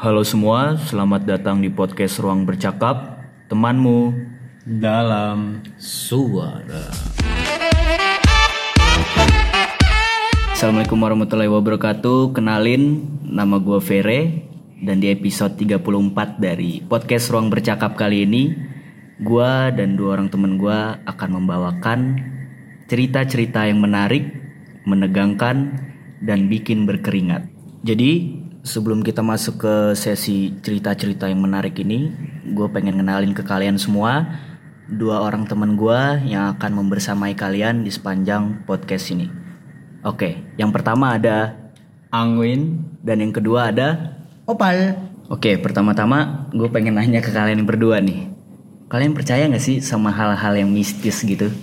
Halo semua, selamat datang di podcast Ruang Bercakap, temanmu dalam suara. Assalamualaikum warahmatullahi wabarakatuh. Kenalin, nama gue Vere dan di episode 34 dari podcast Ruang Bercakap kali ini, gue dan dua orang temen gue akan membawakan cerita-cerita yang menarik, menegangkan, dan bikin berkeringat. Jadi sebelum kita masuk ke sesi cerita-cerita yang menarik ini, gue pengen kenalin ke kalian semua dua orang teman gue yang akan membersamai kalian di sepanjang podcast ini. Oke, yang pertama ada Angwin dan yang kedua ada Opal. Oke, pertama-tama gue pengen nanya ke kalian berdua nih. Kalian percaya gak sih sama hal-hal yang mistis gitu?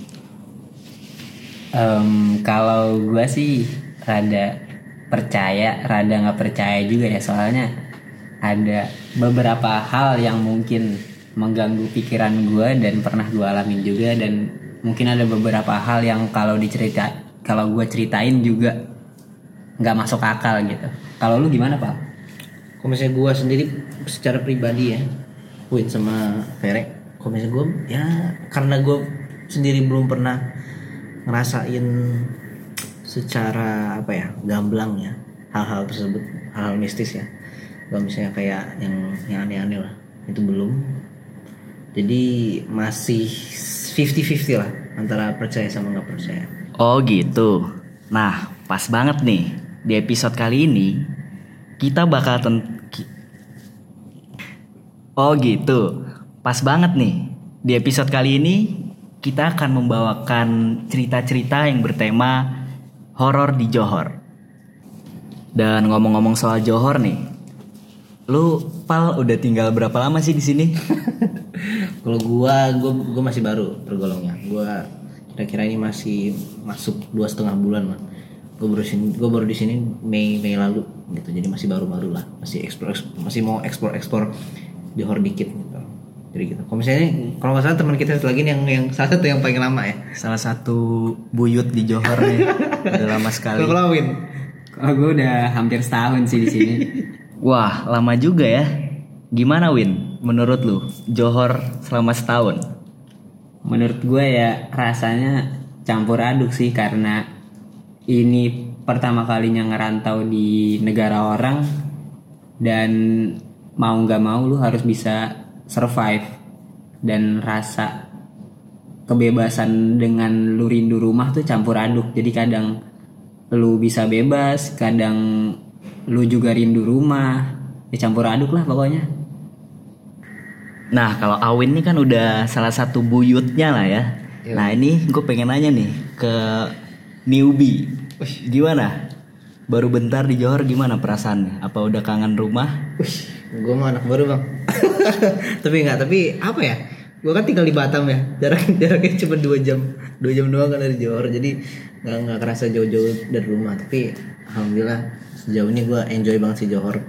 Um, kalau gue sih rada percaya, rada nggak percaya juga ya soalnya ada beberapa hal yang mungkin mengganggu pikiran gue dan pernah gue alamin juga dan mungkin ada beberapa hal yang kalau dicerita kalau gue ceritain juga nggak masuk akal gitu. Kalau lu gimana pak? Kalau misalnya gue sendiri secara pribadi ya, Win sama Ferek. Kalau misalnya gue ya karena gue sendiri belum pernah ngerasain secara apa ya gamblang ya hal-hal tersebut hal-hal mistis ya kalau misalnya kayak yang yang aneh-aneh lah itu belum jadi masih 50-50 lah antara percaya sama nggak percaya Oh gitu. Nah, pas banget nih. Di episode kali ini kita bakal ten Oh gitu. Pas banget nih. Di episode kali ini kita akan membawakan cerita-cerita yang bertema horor di Johor. Dan ngomong-ngomong soal Johor nih. Lu Pal udah tinggal berapa lama sih di sini? kalau gua gua gua masih baru tergolongnya gua kira-kira ini masih masuk dua setengah bulan lah gua baru sini gua baru di sini Mei Mei lalu gitu jadi masih baru-baru lah masih eksplor masih mau eksplor eksplor Johor dikit gitu jadi gitu kalau misalnya kalau nggak salah teman kita satu lagi nih yang yang salah satu yang paling lama ya Salah satu buyut di Johor nih. Udah lama sekali. kalau kalau Win Oh gue udah hampir setahun sih di sini. Wah, lama juga ya. Gimana Win? Menurut lu, Johor selama setahun? Menurut gue ya rasanya campur aduk sih karena ini pertama kalinya ngerantau di negara orang dan mau nggak mau lu harus bisa survive dan rasa kebebasan dengan lu rindu rumah tuh campur aduk jadi kadang lu bisa bebas kadang lu juga rindu rumah ya campur aduk lah pokoknya Nah, kalau Awin ini kan udah salah satu buyutnya lah ya. Nah, ini gue pengen nanya nih ke newbie. Gimana? Baru bentar di Johor gimana perasaannya? Apa udah kangen rumah? Gue mah anak baru bang. Tapi nggak tapi apa ya? Gue kan tinggal di Batam ya. Jarak jaraknya cuma dua jam. Dua jam doang kan dari Johor. Jadi nggak nggak kerasa jauh-jauh dari rumah. Tapi alhamdulillah sejauh ini gue enjoy banget sih Johor.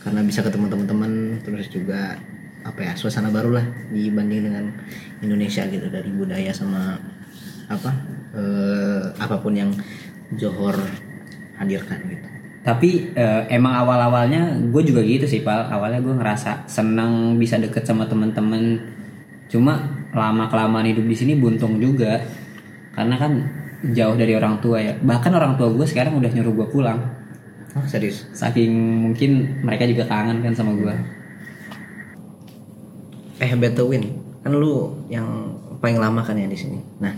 Karena bisa ketemu teman-teman terus juga apa ya suasana baru lah dibanding dengan Indonesia gitu. Dari budaya sama apa eh, apa pun yang Johor hadirkan gitu Tapi eh, emang awal-awalnya gue juga gitu sih pal. Awalnya gue ngerasa senang bisa deket sama temen-temen. Cuma lama kelamaan hidup di sini buntung juga. Karena kan jauh dari orang tua ya. Bahkan orang tua gue sekarang udah nyuruh gue pulang. oh, serius Saking mungkin mereka juga kangen kan sama gue. eh Beto Win kan lu yang paling lama kan ya di sini nah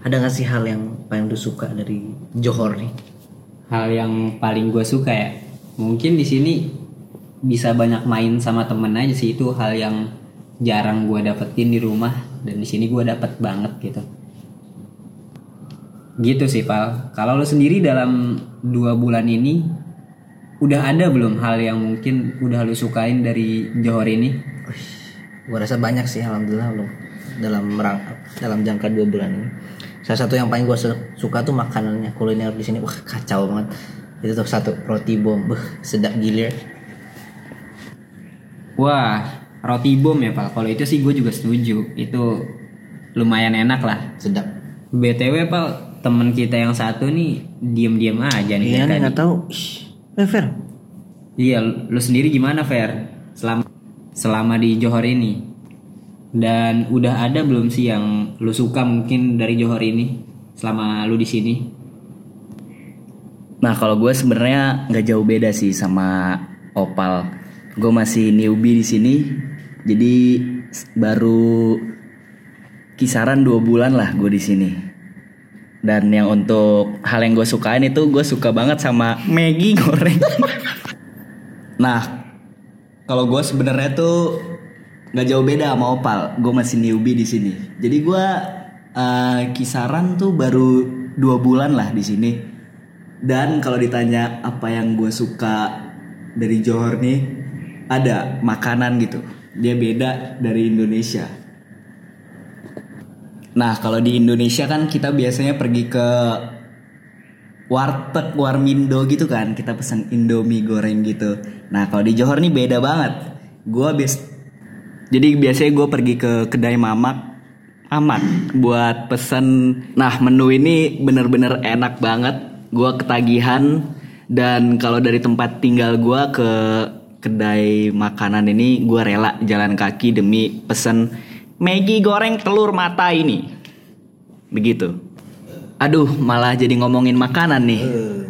ada nggak sih hal yang paling lu suka dari Johor nih Hal yang paling gue suka ya. Mungkin di sini bisa banyak main sama temen aja sih itu hal yang jarang gue dapetin di rumah dan di sini gue dapet banget gitu. Gitu sih Pal. Kalau lo sendiri dalam dua bulan ini udah ada belum hal yang mungkin udah lo sukain dari Johor ini? gua rasa banyak sih alhamdulillah lu dalam dalam jangka dua bulan ini salah satu yang paling gua su- suka tuh makanannya kuliner di sini. Wah kacau banget. Itu tuh satu roti bom. Beh sedap gilir Wah, roti bom ya Pal. Kalau itu sih gue juga setuju. Itu lumayan enak lah. sedap. BTW Pal, temen kita yang satu nih diem-diem aja nih iya nggak tahu. Ih, eh Fer. Iya, lu sendiri gimana Fer? Selama selama di Johor ini dan udah ada belum sih yang lu suka mungkin dari Johor ini selama lu di sini? Nah kalau gue sebenarnya nggak jauh beda sih sama Opal. Gue masih newbie di sini, jadi baru kisaran dua bulan lah gue di sini. Dan yang untuk hal yang gue sukain itu gue suka banget sama Maggie goreng. nah kalau gue sebenarnya tuh nggak jauh beda sama Opal. Gue masih newbie di sini. Jadi gue eh, kisaran tuh baru dua bulan lah di sini. Dan kalau ditanya apa yang gue suka dari Johor nih, ada makanan gitu. Dia beda dari Indonesia. Nah kalau di Indonesia kan kita biasanya pergi ke warteg, warmindo gitu kan. Kita pesan indomie goreng gitu. Nah kalau di Johor nih beda banget. Gue jadi biasanya gue pergi ke kedai mamak amat buat pesen. Nah menu ini bener-bener enak banget. Gue ketagihan dan kalau dari tempat tinggal gue ke kedai makanan ini gue rela jalan kaki demi pesen Maggi goreng telur mata ini. Begitu. Aduh malah jadi ngomongin makanan nih. Eh,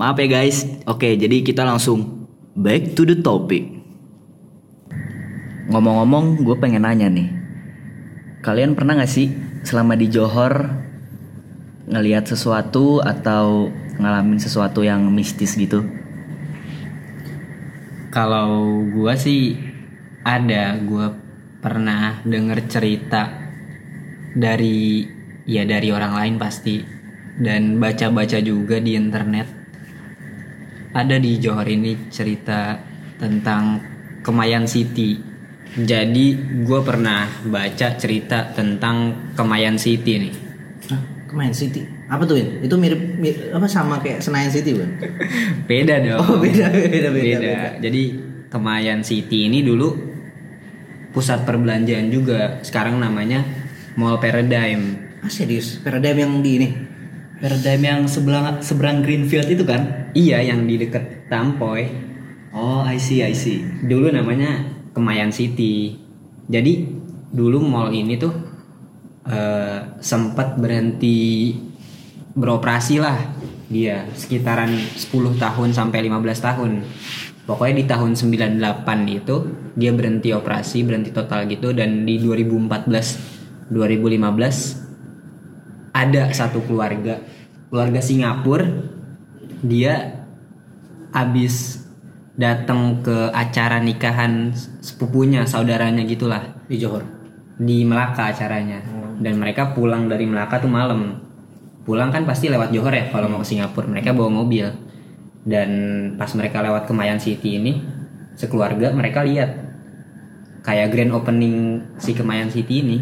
Maaf ya guys. Oke, jadi kita langsung back to the topic. Ngomong-ngomong, gue pengen nanya nih. Kalian pernah gak sih selama di Johor ngelihat sesuatu atau ngalamin sesuatu yang mistis gitu? Kalau gua sih ada, gua pernah denger cerita dari ya dari orang lain pasti dan baca-baca juga di internet. Ada di Johor ini cerita tentang Kemayan City. Jadi gue pernah baca cerita tentang Kemayan City nih. Hah, Kemayan City. Apa tuh Win? Itu mirip, mirip apa sama kayak Senayan City Win? Beda dong. Oh beda beda beda. beda. beda. Jadi Kemayan City ini dulu pusat perbelanjaan juga. Sekarang namanya Mall Paradigm. Ah serius? Paradigm yang di ini? Paradigm yang sebelah seberang Greenfield itu kan? Iya, yang di deket Tampoy. Oh, I see, I see. Dulu namanya Kemayan City. Jadi dulu mall ini tuh eh, sempat berhenti beroperasi lah dia sekitaran 10 tahun sampai 15 tahun. Pokoknya di tahun 98 itu dia berhenti operasi, berhenti total gitu dan di 2014 2015 ada satu keluarga keluarga Singapura dia habis datang ke acara nikahan sepupunya saudaranya gitulah Di Johor. di Melaka acaranya. Dan mereka pulang dari Melaka tuh malam. Pulang kan pasti lewat Johor ya kalau mau ke Singapura. Mereka bawa mobil. Dan pas mereka lewat Kemayan City ini sekeluarga mereka lihat. Kayak grand opening si Kemayan City ini.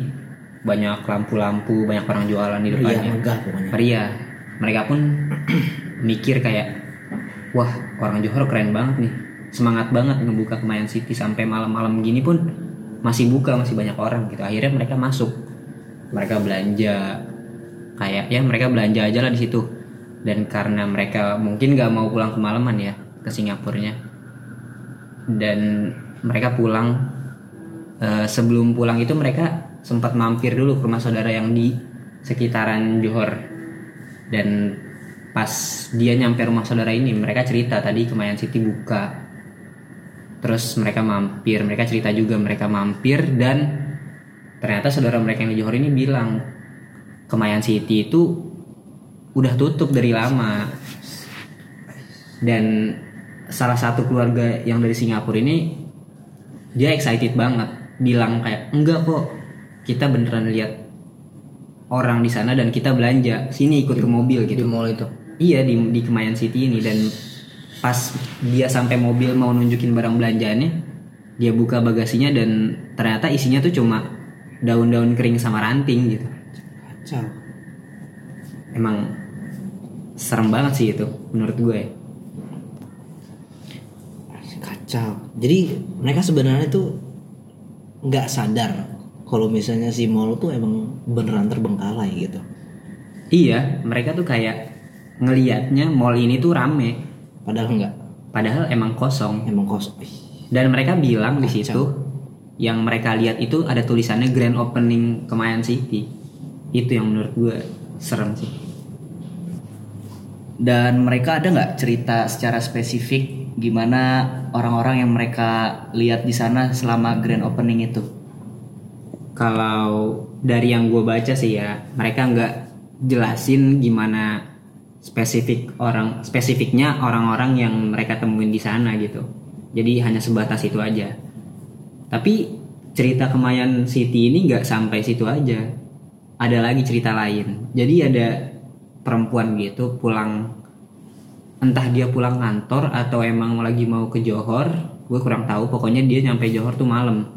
Banyak lampu-lampu banyak orang jualan di depannya. megah pokoknya. Pria. Mereka pun mikir kayak wah orang Johor keren banget nih semangat banget ngebuka Kemayan City sampai malam-malam gini pun masih buka masih banyak orang gitu. Akhirnya mereka masuk. Mereka belanja. Kayak ya mereka belanja aja lah di situ. Dan karena mereka mungkin nggak mau pulang kemalaman ya ke Singapurnya. Dan mereka pulang Eh, sebelum pulang itu mereka sempat mampir dulu ke rumah saudara yang di sekitaran Johor. Dan pas dia nyampe rumah saudara ini mereka cerita tadi Kemayan City buka terus mereka mampir mereka cerita juga mereka mampir dan ternyata saudara mereka yang di Johor ini bilang Kemayan City itu udah tutup dari lama dan salah satu keluarga yang dari Singapura ini dia excited banget bilang kayak enggak kok kita beneran lihat orang di sana dan kita belanja sini ikut ke mobil Di gitu mall itu. iya di di Kemayan City ini dan pas dia sampai mobil mau nunjukin barang belanjaannya dia buka bagasinya dan ternyata isinya tuh cuma daun-daun kering sama ranting gitu Kacau. emang serem banget sih itu menurut gue Kacau. Jadi mereka sebenarnya tuh nggak sadar kalau misalnya si mall tuh emang beneran terbengkalai gitu. iya mereka tuh kayak ngelihatnya mall ini tuh rame Padahal enggak. padahal emang kosong. Emang kosong. Dan mereka bilang di situ yang mereka lihat itu ada tulisannya grand opening Kemayan City. Itu yang menurut gue serem sih. Dan mereka ada nggak cerita secara spesifik gimana orang-orang yang mereka lihat di sana selama grand opening itu? kalau dari yang gue baca sih ya mereka nggak jelasin gimana spesifik orang spesifiknya orang-orang yang mereka temuin di sana gitu. Jadi hanya sebatas itu aja. Tapi cerita Kemayan City ini nggak sampai situ aja. Ada lagi cerita lain. Jadi ada perempuan gitu pulang entah dia pulang kantor atau emang lagi mau ke Johor gue kurang tahu. Pokoknya dia nyampe Johor tuh malam.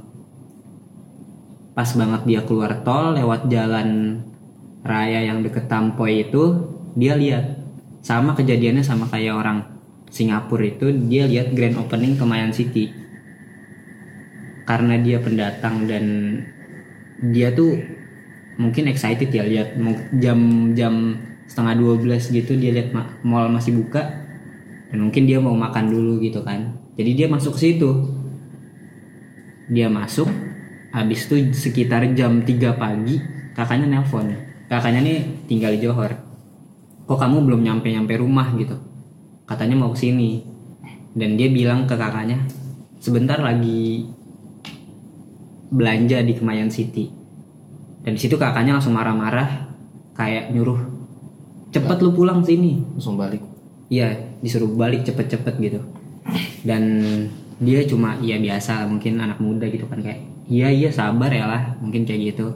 Pas banget dia keluar tol lewat jalan raya yang deket Tampoy itu dia lihat sama kejadiannya sama kayak orang Singapura itu dia lihat grand opening Kemayan City. Karena dia pendatang dan dia tuh mungkin excited ya lihat jam-jam setengah 12 gitu dia lihat ma- mall masih buka dan mungkin dia mau makan dulu gitu kan. Jadi dia masuk ke situ. Dia masuk habis itu sekitar jam 3 pagi kakaknya nelpon. Kakaknya nih tinggal di Johor kok kamu belum nyampe nyampe rumah gitu? Katanya mau ke sini dan dia bilang ke kakaknya sebentar lagi belanja di Kemayan City. Dan di situ kakaknya langsung marah-marah kayak nyuruh cepet lu pulang sini. Langsung balik. Iya, disuruh balik cepet-cepet gitu. Dan dia cuma ya biasa mungkin anak muda gitu kan kayak iya iya sabar ya lah mungkin kayak gitu.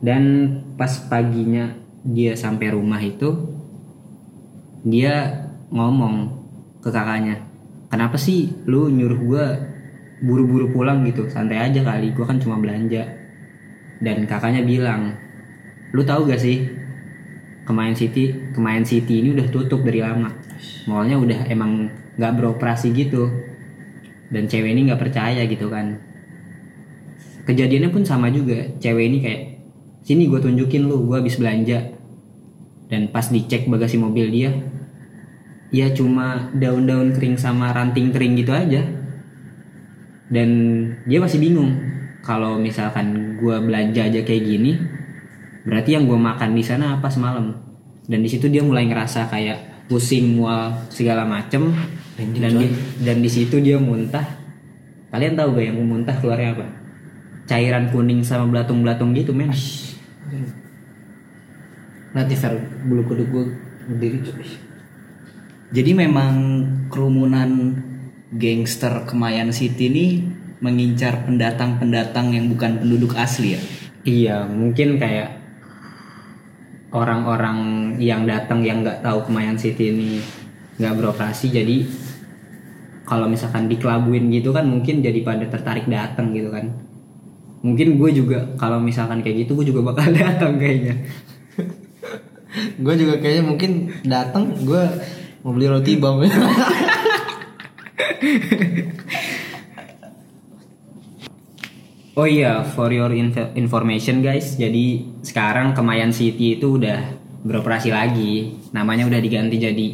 Dan pas paginya dia sampai rumah itu dia ngomong ke kakaknya, kenapa sih lu nyuruh gua buru-buru pulang gitu, santai aja kali, gua kan cuma belanja. Dan kakaknya bilang, lu tahu gak sih Kemayan City, Kemayan City ini udah tutup dari lama. Mallnya udah emang nggak beroperasi gitu. Dan cewek ini nggak percaya gitu kan. Kejadiannya pun sama juga. Cewek ini kayak sini gue tunjukin lu, gue habis belanja. Dan pas dicek bagasi mobil dia, ya cuma daun-daun kering sama ranting kering gitu aja. Dan dia masih bingung kalau misalkan gue belanja aja kayak gini, berarti yang gue makan di sana apa semalam? Dan di situ dia mulai ngerasa kayak pusing mual segala macem. Dan di, dan di situ dia muntah. Kalian tahu gak yang muntah keluarnya apa? Cairan kuning sama belatung-belatung gitu men nanti Fer bulu kuduk gue berdiri Jadi memang kerumunan gangster Kemayan City ini mengincar pendatang-pendatang yang bukan penduduk asli ya. iya mungkin kayak orang-orang yang datang yang nggak tahu Kemayan City ini nggak beroperasi jadi kalau misalkan dikelabuin gitu kan mungkin jadi pada tertarik datang gitu kan mungkin gue juga kalau misalkan kayak gitu gue juga bakal datang kayaknya gue juga kayaknya mungkin datang gue mau beli roti bang Oh iya, for your inf- information guys, jadi sekarang Kemayan City itu udah beroperasi lagi. Namanya udah diganti jadi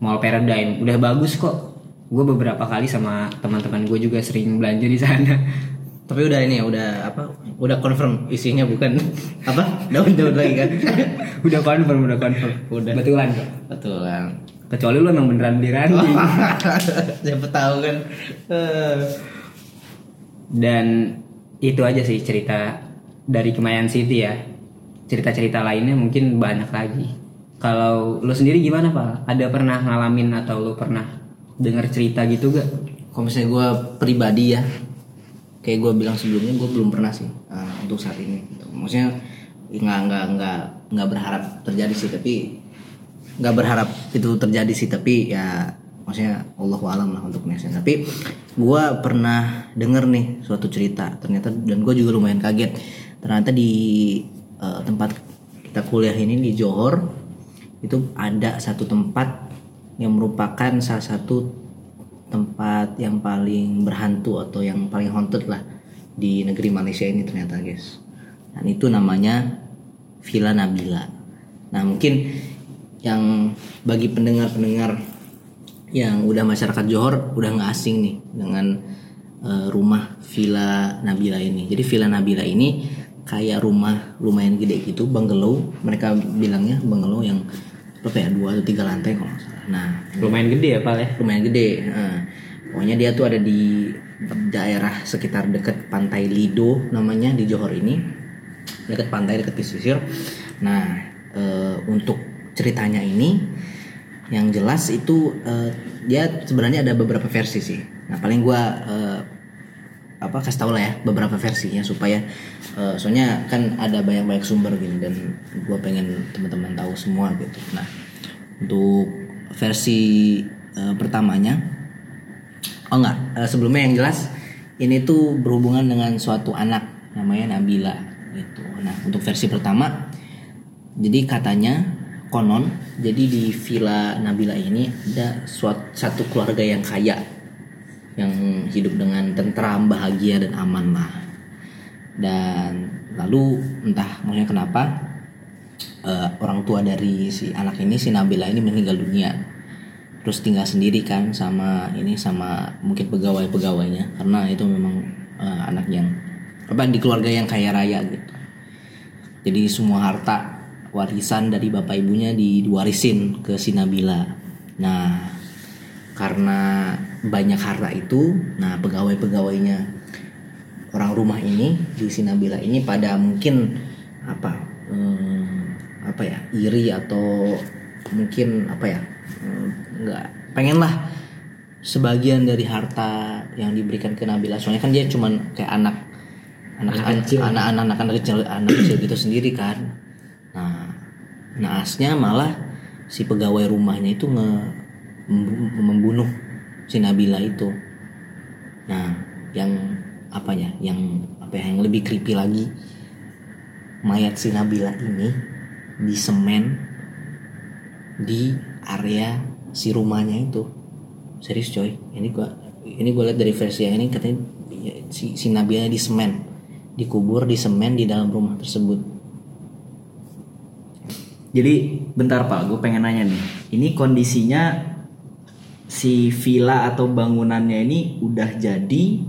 Mall Paradigm. Udah bagus kok. Gue beberapa kali sama teman-teman gue juga sering belanja di sana. Tapi udah ini ya udah apa udah confirm isinya bukan apa daun-daun lagi kan udah confirm, udah confirm. Udah. Betulan kok. betul kan Kecuali lu emang beneran ranting. siapa tahu kan Eh, Dan itu aja sih cerita dari Kemayan City ya. Cerita-cerita lainnya mungkin banyak lagi. Kalau lu sendiri gimana pak? Ada pernah ngalamin atau lu pernah dengar cerita gitu gak? kalau misalnya gue pribadi ya kayak gue bilang sebelumnya gue belum pernah sih uh, untuk saat ini gitu. maksudnya nggak nggak nggak nggak berharap terjadi sih tapi nggak berharap itu terjadi sih tapi ya maksudnya Allah alam lah untuk nextnya tapi gue pernah denger nih suatu cerita ternyata dan gue juga lumayan kaget ternyata di uh, tempat kita kuliah ini di Johor itu ada satu tempat yang merupakan salah satu tempat yang paling berhantu atau yang paling haunted lah di negeri Malaysia ini ternyata guys dan itu namanya Villa Nabila nah mungkin yang bagi pendengar-pendengar yang udah masyarakat Johor udah nggak asing nih dengan eh, rumah Villa Nabila ini. Jadi Villa Nabila ini kayak rumah lumayan gede gitu, bungalow. Mereka bilangnya bungalow yang berapa ya dua atau tiga lantai kalau. Nah Lumayan gede ya Pal ya. lumayan gede. Nah, pokoknya dia tuh ada di daerah sekitar dekat pantai Lido namanya di Johor ini, dekat pantai dekat pesisir. Nah, eh, untuk ceritanya ini yang jelas itu eh, dia sebenarnya ada beberapa versi sih. Nah, paling gua eh, apa kasih tau lah ya beberapa versinya supaya eh, soalnya kan ada banyak-banyak sumber gini dan gua pengen teman-teman tahu semua gitu. Nah, untuk versi eh, pertamanya Oh enggak, eh, sebelumnya yang jelas ini tuh berhubungan dengan suatu anak namanya Nabila gitu. Nah, untuk versi pertama jadi katanya konon jadi di villa Nabila ini ada suatu satu keluarga yang kaya yang hidup dengan tentram, bahagia dan aman lah. Dan lalu entah maksudnya kenapa eh, orang tua dari si anak ini si Nabila ini meninggal dunia. Terus tinggal sendiri kan sama ini sama mungkin pegawai pegawainya karena itu memang eh, anak yang apa di keluarga yang kaya raya gitu. Jadi semua harta warisan dari bapak ibunya di- diwarisin ke si Nabila. Nah karena banyak harta itu nah pegawai pegawainya orang rumah ini di si Nabila ini pada mungkin apa eh, apa ya iri atau mungkin apa ya nggak pengen lah sebagian dari harta yang diberikan ke Nabila. Soalnya kan dia cuman kayak anak anak kecil. anak anak anak anak kecil anak kecil gitu sendiri kan. Nah naasnya malah si pegawai rumahnya itu nge membu- membunuh si Nabila itu. Nah yang apa ya yang apa ya yang lebih creepy lagi mayat si Nabila ini di semen di area si rumahnya itu. Serius coy. Ini gua ini gua lihat dari versi yang ini katanya ya, si, si di semen. Dikubur di semen di dalam rumah tersebut. Jadi bentar Pak, gue pengen nanya nih. Ini kondisinya si villa atau bangunannya ini udah jadi,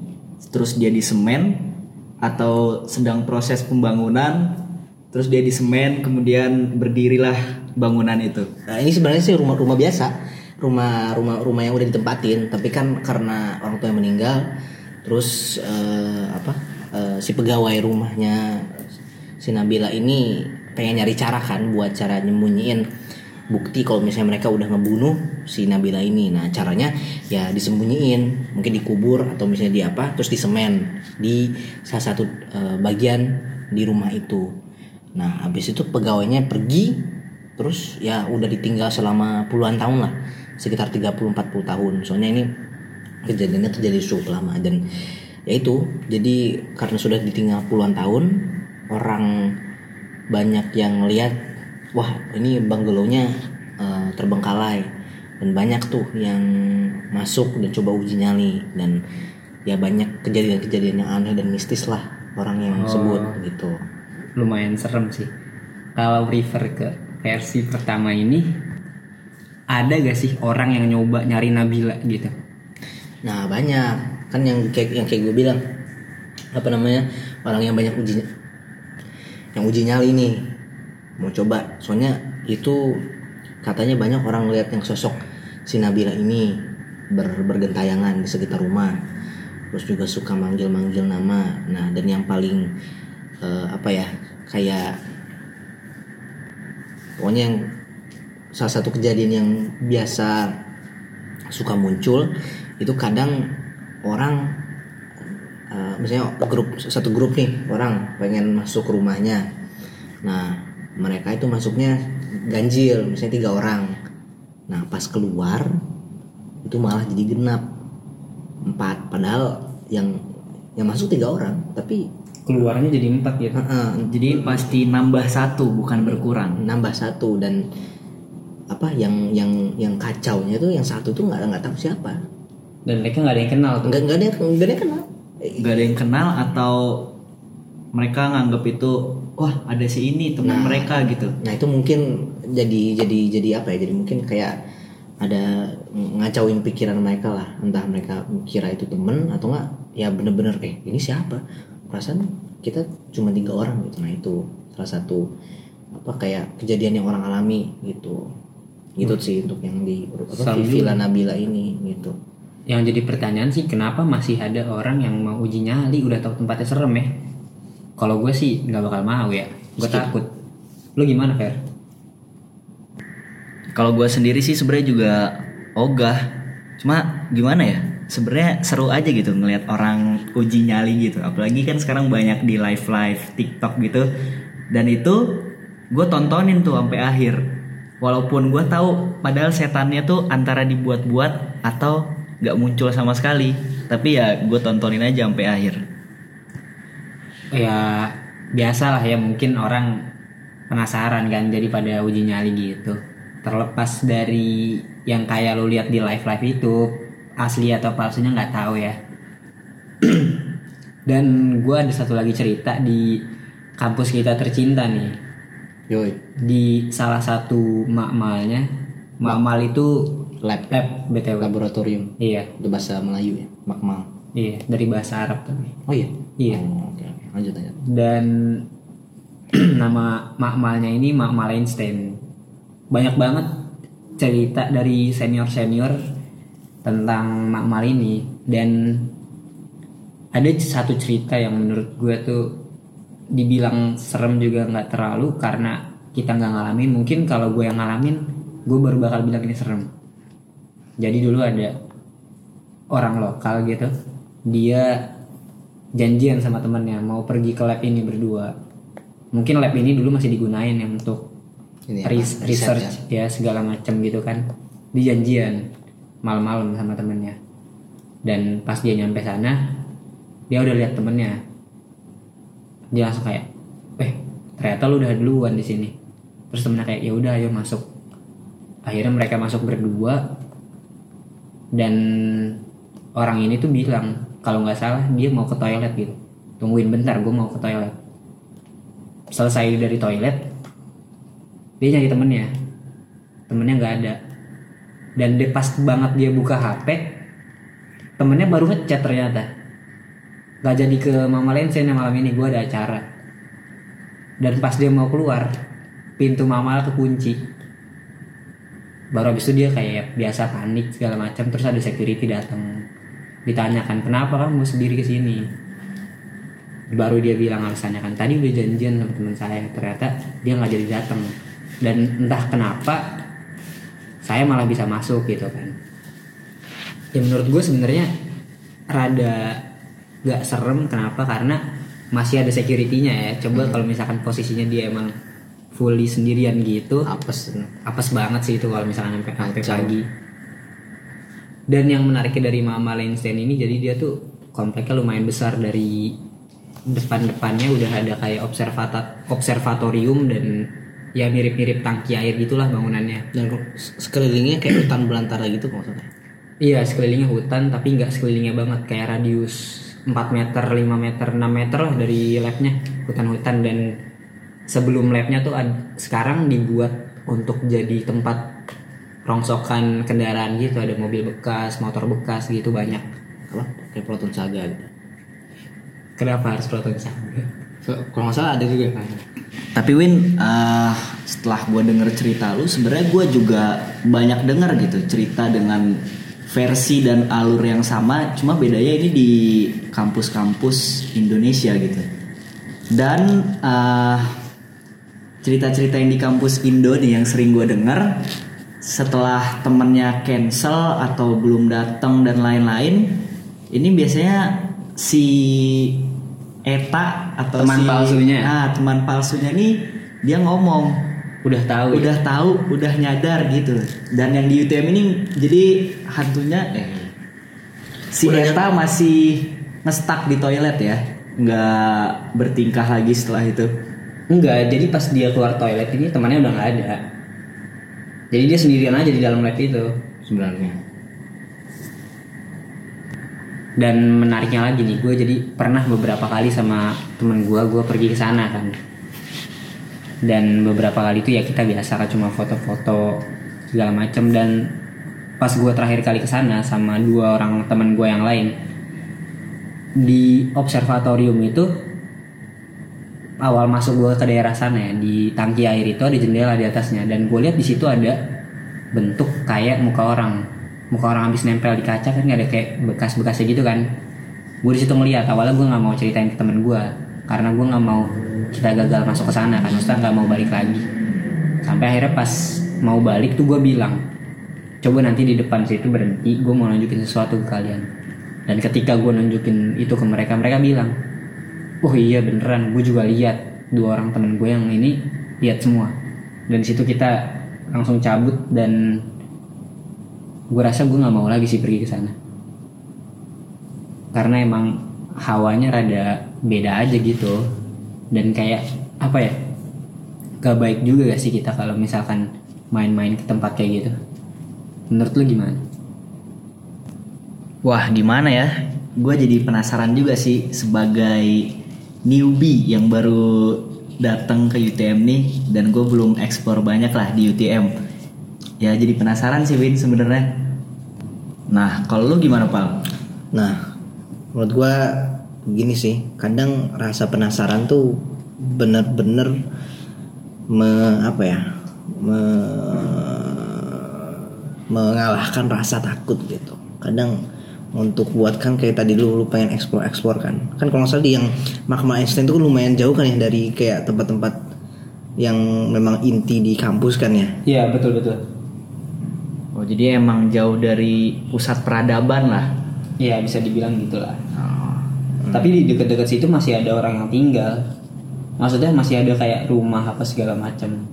terus dia di semen atau sedang proses pembangunan, terus dia di semen, kemudian berdirilah bangunan itu. Nah, ini sebenarnya sih rumah rumah biasa, rumah rumah rumah yang udah ditempatin, tapi kan karena orang tua yang meninggal, terus eh, apa eh, si pegawai rumahnya si Nabila ini pengen nyari cara kan buat cara nyembunyiin bukti kalau misalnya mereka udah ngebunuh si Nabila ini. Nah caranya ya disembunyiin, mungkin dikubur atau misalnya di apa, terus disemen di salah satu eh, bagian di rumah itu. Nah habis itu pegawainya pergi, terus ya udah ditinggal selama puluhan tahun lah, sekitar 30-40 tahun. Soalnya ini kejadiannya terjadi cukup lama dan ya itu jadi karena sudah ditinggal puluhan tahun orang banyak yang lihat wah ini banggalonya eh, terbengkalai. Dan banyak tuh yang masuk dan coba uji nyali dan ya banyak kejadian-kejadian yang aneh dan mistis lah orang yang sebut gitu Lumayan serem sih. Kalau refer ke versi pertama ini ada gak sih orang yang nyoba nyari Nabila gitu? Nah banyak kan yang kayak yang kayak gue bilang apa namanya orang yang banyak uji yang uji nyali nih mau coba soalnya itu katanya banyak orang lihat yang sosok si Nabila ini ber, bergentayangan di sekitar rumah terus juga suka manggil-manggil nama nah dan yang paling eh, apa ya kayak pokoknya yang salah satu kejadian yang biasa suka muncul itu kadang orang eh, misalnya grup satu grup nih orang pengen masuk rumahnya. Nah mereka itu masuknya ganjil misalnya tiga orang. Nah pas keluar itu malah jadi genap. Empat padahal yang yang masuk tiga orang tapi Keluarnya jadi empat gitu. eh, eh, Jadi pasti nambah satu bukan berkurang. nambah satu dan apa yang yang yang kacaunya tuh yang satu tuh nggak nggak tahu siapa Dan mereka nggak ada yang kenal tuh. nggak nggak ada yang- nggak ada yang kenal Gak ada yang kenal atau mereka nganggap itu wah ada si ini teman mereka gitu. Nah itu mungkin jadi jadi jadi apa ya? Jadi mungkin kayak ada ngacauin pikiran mereka lah entah mereka kira itu temen atau enggak ya bener-bener eh ini siapa perasaan kita cuma tiga orang gitu. Nah itu salah satu apa kayak kejadian yang orang alami gitu. Gitu sih untuk yang di apa, Villa Nabila ini gitu. Yang jadi pertanyaan sih kenapa masih ada orang yang mau uji nyali? Udah tahu tempatnya serem ya. Kalau gue sih nggak bakal mau ya. Gue takut. Lu gimana Fer? Kalau gue sendiri sih sebenarnya juga ogah. Cuma gimana ya? Sebenarnya seru aja gitu ngelihat orang uji nyali gitu. Apalagi kan sekarang banyak di live live TikTok gitu. Dan itu gue tontonin tuh sampai akhir. Walaupun gue tahu padahal setannya tuh antara dibuat-buat atau nggak muncul sama sekali. Tapi ya gue tontonin aja sampai akhir. ya biasa lah ya mungkin orang penasaran kan jadi pada uji nyali gitu terlepas dari yang kayak lu lihat di live live itu asli atau palsunya nggak tahu ya. Dan gue ada satu lagi cerita di kampus kita tercinta nih. Yoi. Di salah satu makmalnya. Makmal itu lab. lab btw laboratorium. Iya. Itu bahasa Melayu ya makmal. Iya dari bahasa Arab tapi. Oh iya? Iya. Oh, oke oke. Lanjut lanjut. Dan nama makmalnya ini makmal Einstein banyak banget cerita dari senior senior tentang makmal ini dan ada satu cerita yang menurut gue tuh dibilang serem juga nggak terlalu karena kita nggak ngalamin. Mungkin kalau gue yang ngalamin gue baru bakal bilang ini serem. Jadi dulu ada orang lokal gitu. Dia janjian sama temennya mau pergi ke lab ini berdua. Mungkin lab ini dulu masih digunain ya untuk Ini apa? res- Riset research ya? segala macam gitu kan. Di janjian malam-malam sama temennya. Dan pas dia nyampe sana dia udah lihat temennya. Dia langsung kayak eh ternyata lu udah duluan di sini. Terus temennya kayak ya udah ayo masuk. Akhirnya mereka masuk berdua. Dan orang ini tuh bilang kalau nggak salah dia mau ke toilet gitu. Tungguin bentar gue mau ke toilet. Selesai dari toilet dia nyari temennya. Temennya nggak ada dan dia pas banget dia buka HP temennya baru ngechat ternyata. Nggak jadi ke Mama Lensen malam ini gue ada acara. Dan pas dia mau keluar pintu Mama kekunci. Baru habis itu dia kayak biasa panik segala macam terus ada security datang ditanyakan kenapa kamu sendiri ke sini? Baru dia bilang alasannya kan tadi udah janjian sama teman saya ternyata dia nggak jadi datang dan entah kenapa saya malah bisa masuk gitu kan. Ya menurut gue sebenarnya rada gak serem. Kenapa? Karena masih ada securitynya ya. Coba kalau misalkan posisinya dia emang fully sendirian gitu apes. apes banget sih itu kalau misalnya sampai sampai pagi. Dan yang menariknya dari Mama Leinstein ini jadi dia tuh kompleknya lumayan besar. Dari depan-depannya udah ada kayak observata observatorium dan ya mirip-mirip tangki air gitulah bangunannya. Dan sekelilingnya kayak hutan belantara gitu salah iya sekelilingnya hutan tapi nggak sekelilingnya banget. Kayak radius 4 meter 5 meter 6 meter lah dari labnya hutan-hutan. Dan sebelum labnya tuh ad- sekarang dibuat untuk jadi tempat rongsokan kendaraan gitu. Ada mobil bekas motor bekas gitu banyak. Apa? Kayak Proton Saga gitu? Kenapa harus proton saga kalau nggak salah ada juga Tapi Win, eh, setelah gue denger cerita lu, sebenarnya gue juga banyak denger gitu cerita dengan versi dan alur yang sama, cuma bedanya ini di kampus-kampus Indonesia gitu. Dan eh, cerita-cerita yang di kampus Indo nih yang sering gue denger, setelah temennya cancel atau belum datang dan lain-lain, ini biasanya si Eta atau Teman si- palsunya. ah teman palsunya nih dia ngomong. Udah tahu ya? udah tahu udah nyadar gitu. Dan yang di UTM ini jadi hantunya eh, si Udah Eta masih ngestak di toilet ya. Nggak bertingkah lagi setelah itu. Enggak jadi pas dia keluar toilet ini temannya udah nggak ada. Jadi dia sendirian aja di dalam lab itu. Sebenarnya dan menariknya lagi nih gue jadi pernah beberapa kali sama temen gue gue pergi ke sana kan. Dan beberapa kali itu ya kita biasa kan cuma foto-foto segala macam dan pas gue terakhir kali ke sana sama dua orang teman gue yang lain di observatorium itu awal masuk gue ke daerah sana ya di tangki air itu ada jendela di atasnya. Dan gue lihat di situ ada bentuk kayak muka orang muka orang habis nempel di kaca kan ada kayak bekas-bekasnya gitu kan. Gue di situ ngeliat awalnya gue nggak mau ceritain ke temen gue karena gue nggak mau kita gagal masuk ke sana kan. Maksudnya nggak mau balik lagi. Sampai akhirnya pas mau balik tuh gue bilang coba nanti di depan situ berhenti gue mau nunjukin sesuatu ke kalian. Dan ketika gue nunjukin itu ke mereka mereka bilang oh iya beneran gue juga lihat dua orang temen gue yang ini lihat semua. Dan situ kita langsung cabut dan gue rasa gue nggak mau lagi sih pergi ke sana karena emang hawanya rada beda aja gitu dan kayak apa ya gak baik juga gak sih kita kalau misalkan main-main ke tempat kayak gitu menurut lu gimana Wah gimana ya? Gue jadi penasaran juga sih sebagai newbie yang baru datang ke UTM nih dan gue belum eksplor banyak lah di UTM. Ya jadi penasaran sih Win sebenarnya. Nah kalau lu gimana Pal? Nah, menurut gua gini sih, kadang rasa penasaran tuh bener-bener me, apa ya, me- mengalahkan rasa takut gitu. Kadang untuk buat kan kayak tadi lu, lu pengen explore explore kan kan kalau nggak salah di yang makam Einstein itu kan lumayan jauh kan ya dari kayak tempat-tempat yang memang inti di kampus kan ya iya betul betul jadi emang jauh dari pusat peradaban lah. iya bisa dibilang gitulah. Tapi di dekat-dekat situ masih ada orang yang tinggal. Maksudnya masih ada kayak rumah apa segala macam.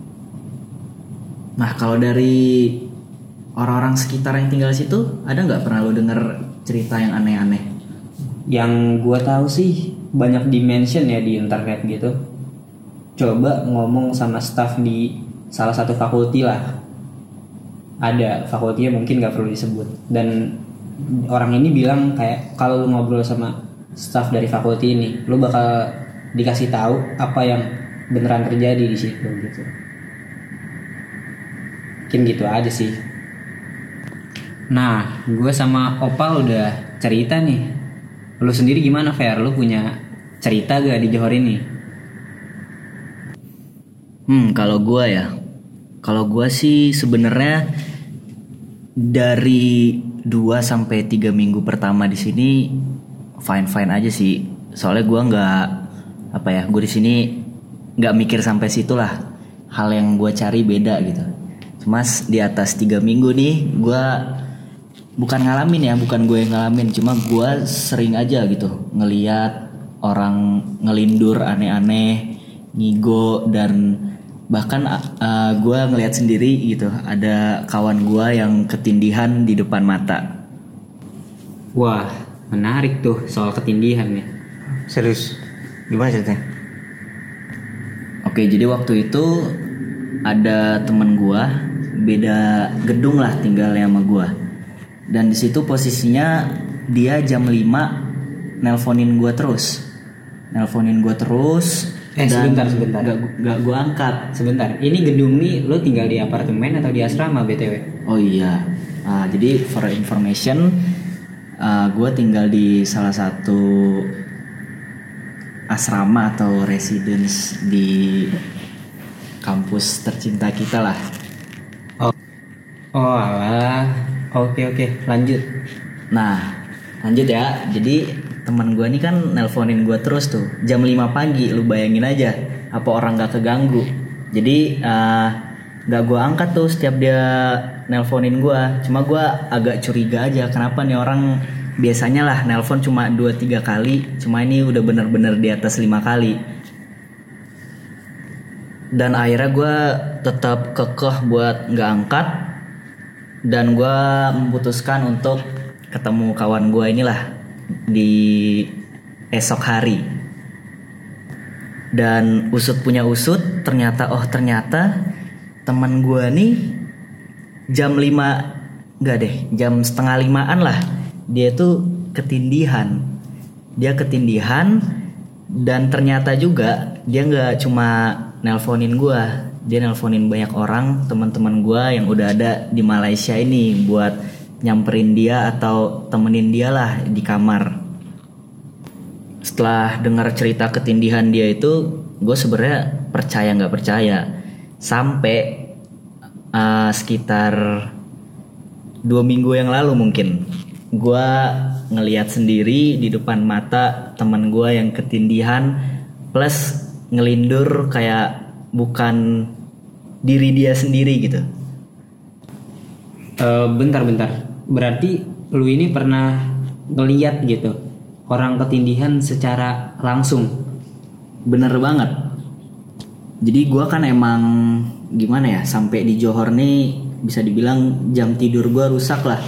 Nah kalau dari orang-orang sekitar yang tinggal di situ ada nggak pernah lu denger cerita yang aneh-aneh? yang gua tahu sih banyak dimension ya di internet gitu. Coba ngomong sama staff di salah satu fakulti lah ada fakultinya mungkin nggak perlu disebut. Dan orang ini bilang kayak kalau lu ngobrol sama staff dari fakulti ini lu bakal dikasih tahu apa yang beneran terjadi di situ gitu. Mungkin gitu aja sih. Nah gue sama Opal udah cerita nih. Lu sendiri gimana Fer? Lu punya cerita gak di Johor ini? Hmm, kalau gua ya, kalau gua sih sebenarnya dari 2 sampai 3 minggu pertama di sini fine fine aja sih. Soalnya gua nggak apa ya, gue di sini nggak mikir sampai situ lah. Hal yang gua cari beda gitu. Cuma s- di atas tiga minggu nih, gua bukan ngalamin ya, bukan gue yang ngalamin, cuma gua sering aja gitu ngeliat orang ngelindur aneh-aneh, ngigo dan bahkan uh, gue ngelihat sendiri gitu ada kawan gue yang ketindihan di depan mata. Wah menarik tuh soal ketindihan ya serius? Gimana ceritanya? Oke jadi waktu itu ada temen gue beda gedung lah tinggalnya sama gue dan di situ posisinya dia jam 5 nelponin gue terus. Nelponin gue terus Eh, dan sebentar, sebentar. gak, gak gue angkat. Sebentar. Ini gedung nih lo tinggal di apartemen atau di asrama btw Oh iya, Ah, jadi for information, gue tinggal di salah satu asrama atau residence di kampus tercinta kita lah. oh. Oh alah. Oke oke. Lanjut. Nah, lanjut ya. Jadi teman gue ini kan nelponin gue terus tuh jam 5 pagi. Lu bayangin aja, apa orang gak keganggu? Jadi eh, nggak gue angkat tuh setiap dia nelponin gue. Cuma gue agak curiga aja kenapa nih orang biasanya lah nelpon cuma 2-3 kali. Cuma ini udah bener-bener di atas lima kali. Dan akhirnya gue tetap kekeh buat nggak angkat dan gue memutuskan untuk ketemu kawan gue inilah di esok hari. Dan usut punya usut ternyata oh ternyata teman gue nih jam 5 enggak deh jam setengah limaan lah. Dia tuh ketindihan. Dia ketindihan dan ternyata juga dia nggak cuma nelponin gue dia nelponin banyak orang teman-teman gue yang udah ada di Malaysia ini buat nyamperin dia atau temenin dia lah di kamar. Setelah dengar cerita ketindihan dia itu gue sebenarnya percaya nggak percaya. Sampai uh, sekitar dua minggu yang lalu mungkin gue ngeliat sendiri di depan mata teman gue yang ketindihan plus ngelindur kayak bukan diri dia sendiri gitu. Eh, bentar-bentar. Berarti lu ini pernah ngeliat gitu orang ketindihan secara langsung. Bener banget. Jadi gua kan emang gimana ya sampai di Johor nih bisa dibilang jam tidur gua rusak lah.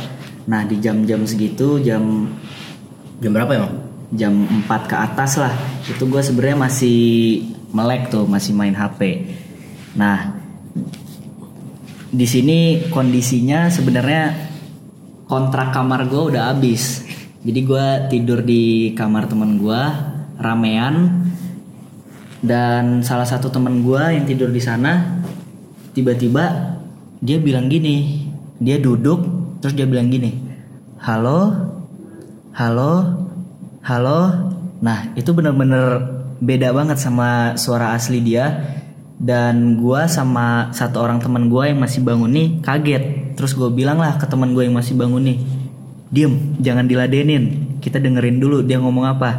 Nah di jam-jam segitu jam Jam berapa emang? jam 4 ke atas lah itu gue sebenarnya masih melek tuh masih main HP. Nah di sini kondisinya sebenarnya kontrak kamar gue udah habis. Jadi gue tidur di kamar temen gue ramean. Dan salah satu temen gue yang tidur di sana tiba-tiba dia bilang gini dia duduk terus dia bilang gini halo? Halo? Halo? Nah itu bener-bener beda banget sama suara asli dia dan gua sama satu orang teman gua yang masih bangun nih kaget. Terus gue bilang lah ke teman gue yang masih bangun nih diem jangan diladenin. Kita dengerin dulu dia ngomong apa.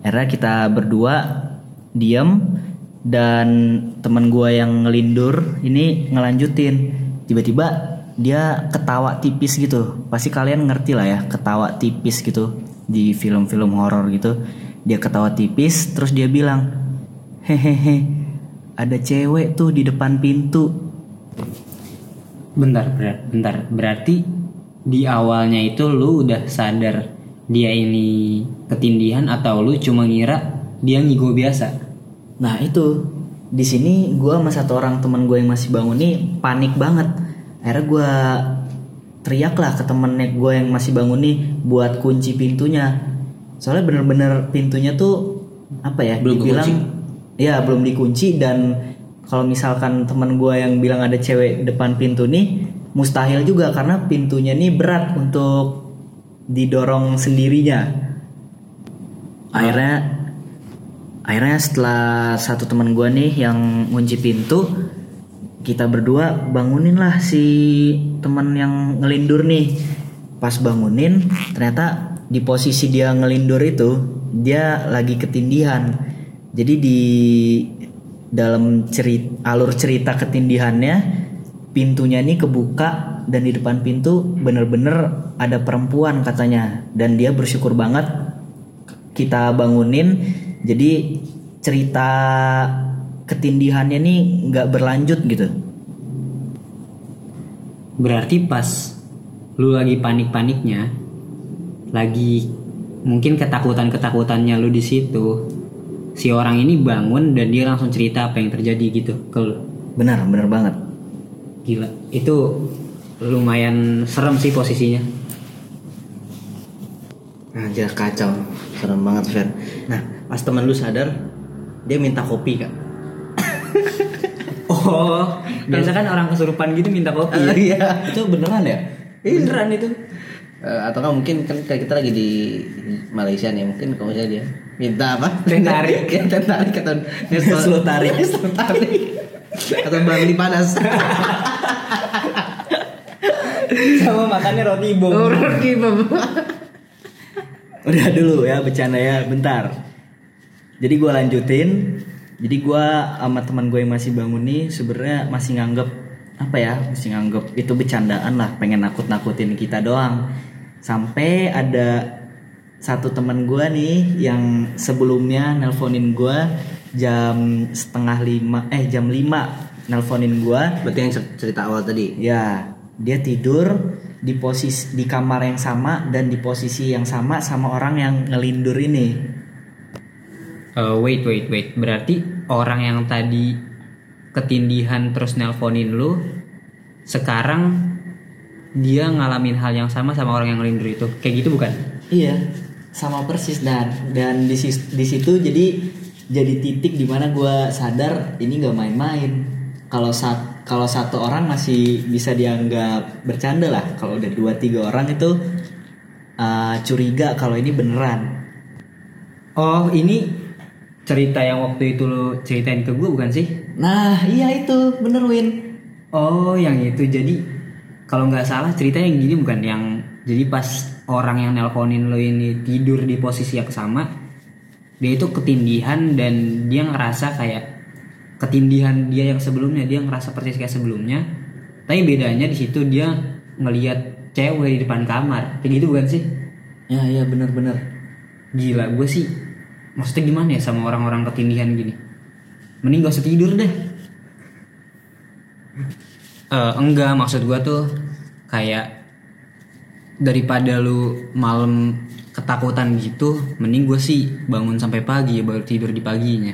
Akhirnya kita berdua diem dan teman gua yang ngelindur ini ngelanjutin. Tiba-tiba dia ketawa tipis gitu. Pasti kalian ngerti lah ya ketawa tipis gitu di film-film horor gitu. Dia ketawa tipis terus dia bilang hehehe ada cewek tuh di depan pintu Bentar, bentar. Berarti di awalnya itu lu udah sadar dia ini ketindihan atau lu cuma ngira dia ngigo biasa? Nah itu di sini gue sama satu orang teman gue yang masih bangun nih panik banget. Akhirnya gue teriak lah ke temennya gue yang masih bangun nih buat kunci pintunya. Soalnya bener-bener pintunya tuh apa ya? Belum dibilang. Ya belum dikunci dan kalau misalkan teman gue yang bilang ada cewek depan pintu nih mustahil juga karena pintunya nih berat untuk didorong sendirinya. Akhirnya akhirnya setelah satu teman gue nih yang ngunci pintu kita berdua bangunin lah si teman yang ngelindur nih pas bangunin ternyata di posisi dia ngelindur itu dia lagi ketindihan jadi di dalam cerita alur cerita ketindihannya pintunya ini kebuka dan di depan pintu bener-bener ada perempuan katanya. Dan dia bersyukur banget kita bangunin. Jadi cerita ketindihannya nih nggak berlanjut gitu. Berarti pas lu lagi panik-paniknya, lagi mungkin ketakutan-ketakutannya lu di situ, si orang ini bangun dan dia langsung cerita apa yang terjadi gitu ke lu. benar benar banget Gila, itu lumayan serem sih posisinya. Anjir kacau, serem banget Fer. Nah, pas teman lu sadar, dia minta kopi kak. Oh, biasa kan orang kesurupan gitu minta kopi. ya? Iya. itu beneran ya Beneran itu. Eh, atau kan mungkin kan kita lagi di Malaysia nih, mungkin kalau misalnya dia minta apa? Teh tarik. ya, teh tarik atau Neslo tarik. Neslo tarik. atau barley panas. Sama makannya roti bom. Roti udah dulu ya bercanda ya bentar jadi gue lanjutin jadi gue sama teman gue yang masih bangun nih sebenarnya masih nganggep apa ya masih nganggep itu bercandaan lah pengen nakut nakutin kita doang sampai ada satu teman gue nih yang sebelumnya nelponin gue jam setengah lima eh jam lima nelponin gue Berarti yang cer- cerita awal tadi. Ya, dia tidur di posisi di kamar yang sama dan di posisi yang sama sama orang yang ngelindur ini. Eh, wait, wait, wait. Berarti orang yang tadi ketindihan terus nelponin lu, sekarang dia ngalamin hal yang sama sama orang yang ngelindur itu. Kayak gitu bukan? Iya, sama persis dan dan di di situ jadi jadi titik di mana gue sadar ini nggak main-main. kalau sat, kalau satu orang masih bisa dianggap bercanda lah. Kalau udah dua tiga orang itu uh, curiga kalau ini beneran. Oh ini cerita yang waktu itu lo ceritain ke gue bukan sih? Nah iya itu bener Win. Oh yang itu jadi kalau nggak salah cerita yang gini bukan yang jadi pas orang yang nelponin lo ini tidur di posisi yang sama dia itu ketindihan dan dia ngerasa kayak ketindihan dia yang sebelumnya dia ngerasa persis kayak sebelumnya. Tapi bedanya di situ dia ngelihat cewek di depan kamar. Kayak gitu bukan sih? Ya iya bener-bener. gila gue sih maksudnya gimana ya sama orang-orang ketindihan gini? Mending gak usah tidur deh. Eh, enggak maksud gue tuh kayak daripada lu malam ketakutan gitu mending gue sih bangun sampai pagi ya baru tidur di paginya.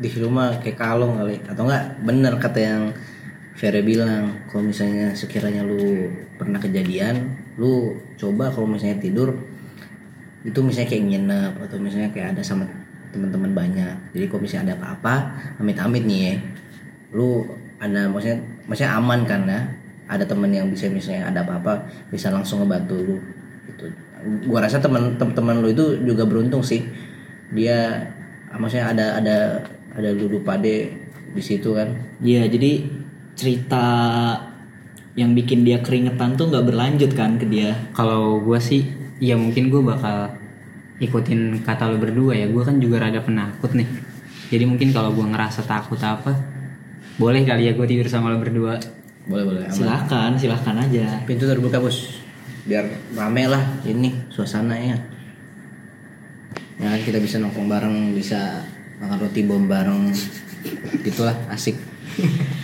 Di rumah kayak kalong kali. Atau enggak bener kata yang Vera bilang kalau misalnya sekiranya lu pernah kejadian lu coba kalau misalnya tidur itu misalnya kayak nginep atau misalnya kayak ada sama teman-teman banyak. Jadi kalau misalnya ada apa-apa amit-amit nih ya lu ada maksudnya maksudnya aman kan ya ada temen yang bisa misalnya ada apa-apa bisa langsung ngebantu lu. Gitu. Gua rasa teman teman lu itu juga beruntung sih. Dia maksudnya ada ada ada Dudu Pade di situ kan. Iya jadi cerita yang bikin dia keringetan tuh nggak berlanjut kan ke dia. kalau gue sih ya mungkin gue bakal ikutin kata lo berdua ya. Gue kan juga rada penakut nih. Jadi mungkin kalau gue ngerasa takut apa boleh kali ya gue tidur sama lo berdua boleh boleh aman. Silahkan, silahkan aja. pintu terbuka bos biar rame lah ini suasananya ya kan kita bisa nongkrong bareng bisa makan roti bom bareng gitulah asik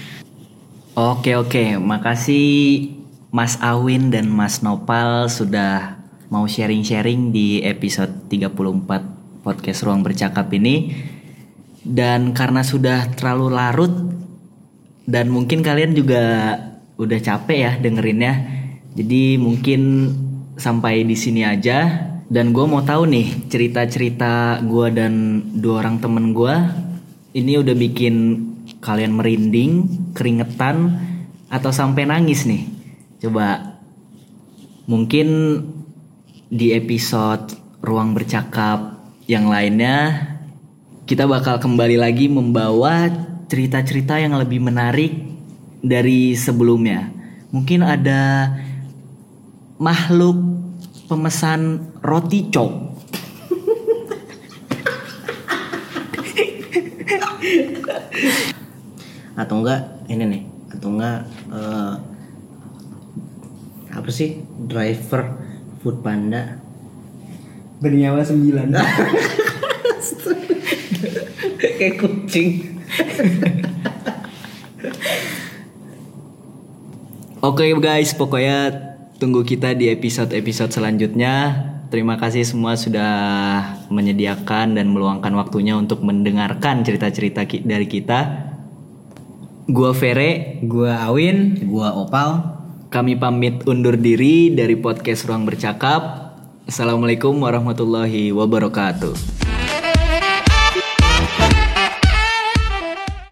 Oke oke, makasih Mas Awin dan Mas Nopal sudah mau sharing-sharing di episode 34 podcast Ruang Bercakap ini. Dan karena sudah terlalu larut dan mungkin kalian juga udah capek ya dengerinnya. Jadi mungkin sampai di sini aja. Dan gue mau tahu nih cerita-cerita gue dan dua orang temen gue ini udah bikin kalian merinding, keringetan, atau sampai nangis nih. Coba mungkin di episode ruang bercakap yang lainnya kita bakal kembali lagi membawa cerita-cerita yang lebih menarik dari sebelumnya. Mungkin ada makhluk pemesan roti cok. atau enggak ini nih atau enggak eh, apa sih driver food panda bernyawa sembilan kayak kucing Oke guys, pokoknya tunggu kita di episode-episode selanjutnya. Terima kasih semua sudah menyediakan dan meluangkan waktunya untuk mendengarkan cerita-cerita ki- dari kita. Gua Vere, gue Awin gua opal kami pamit undur diri dari podcast Ruang Bercakap. Assalamualaikum warahmatullahi wabarakatuh.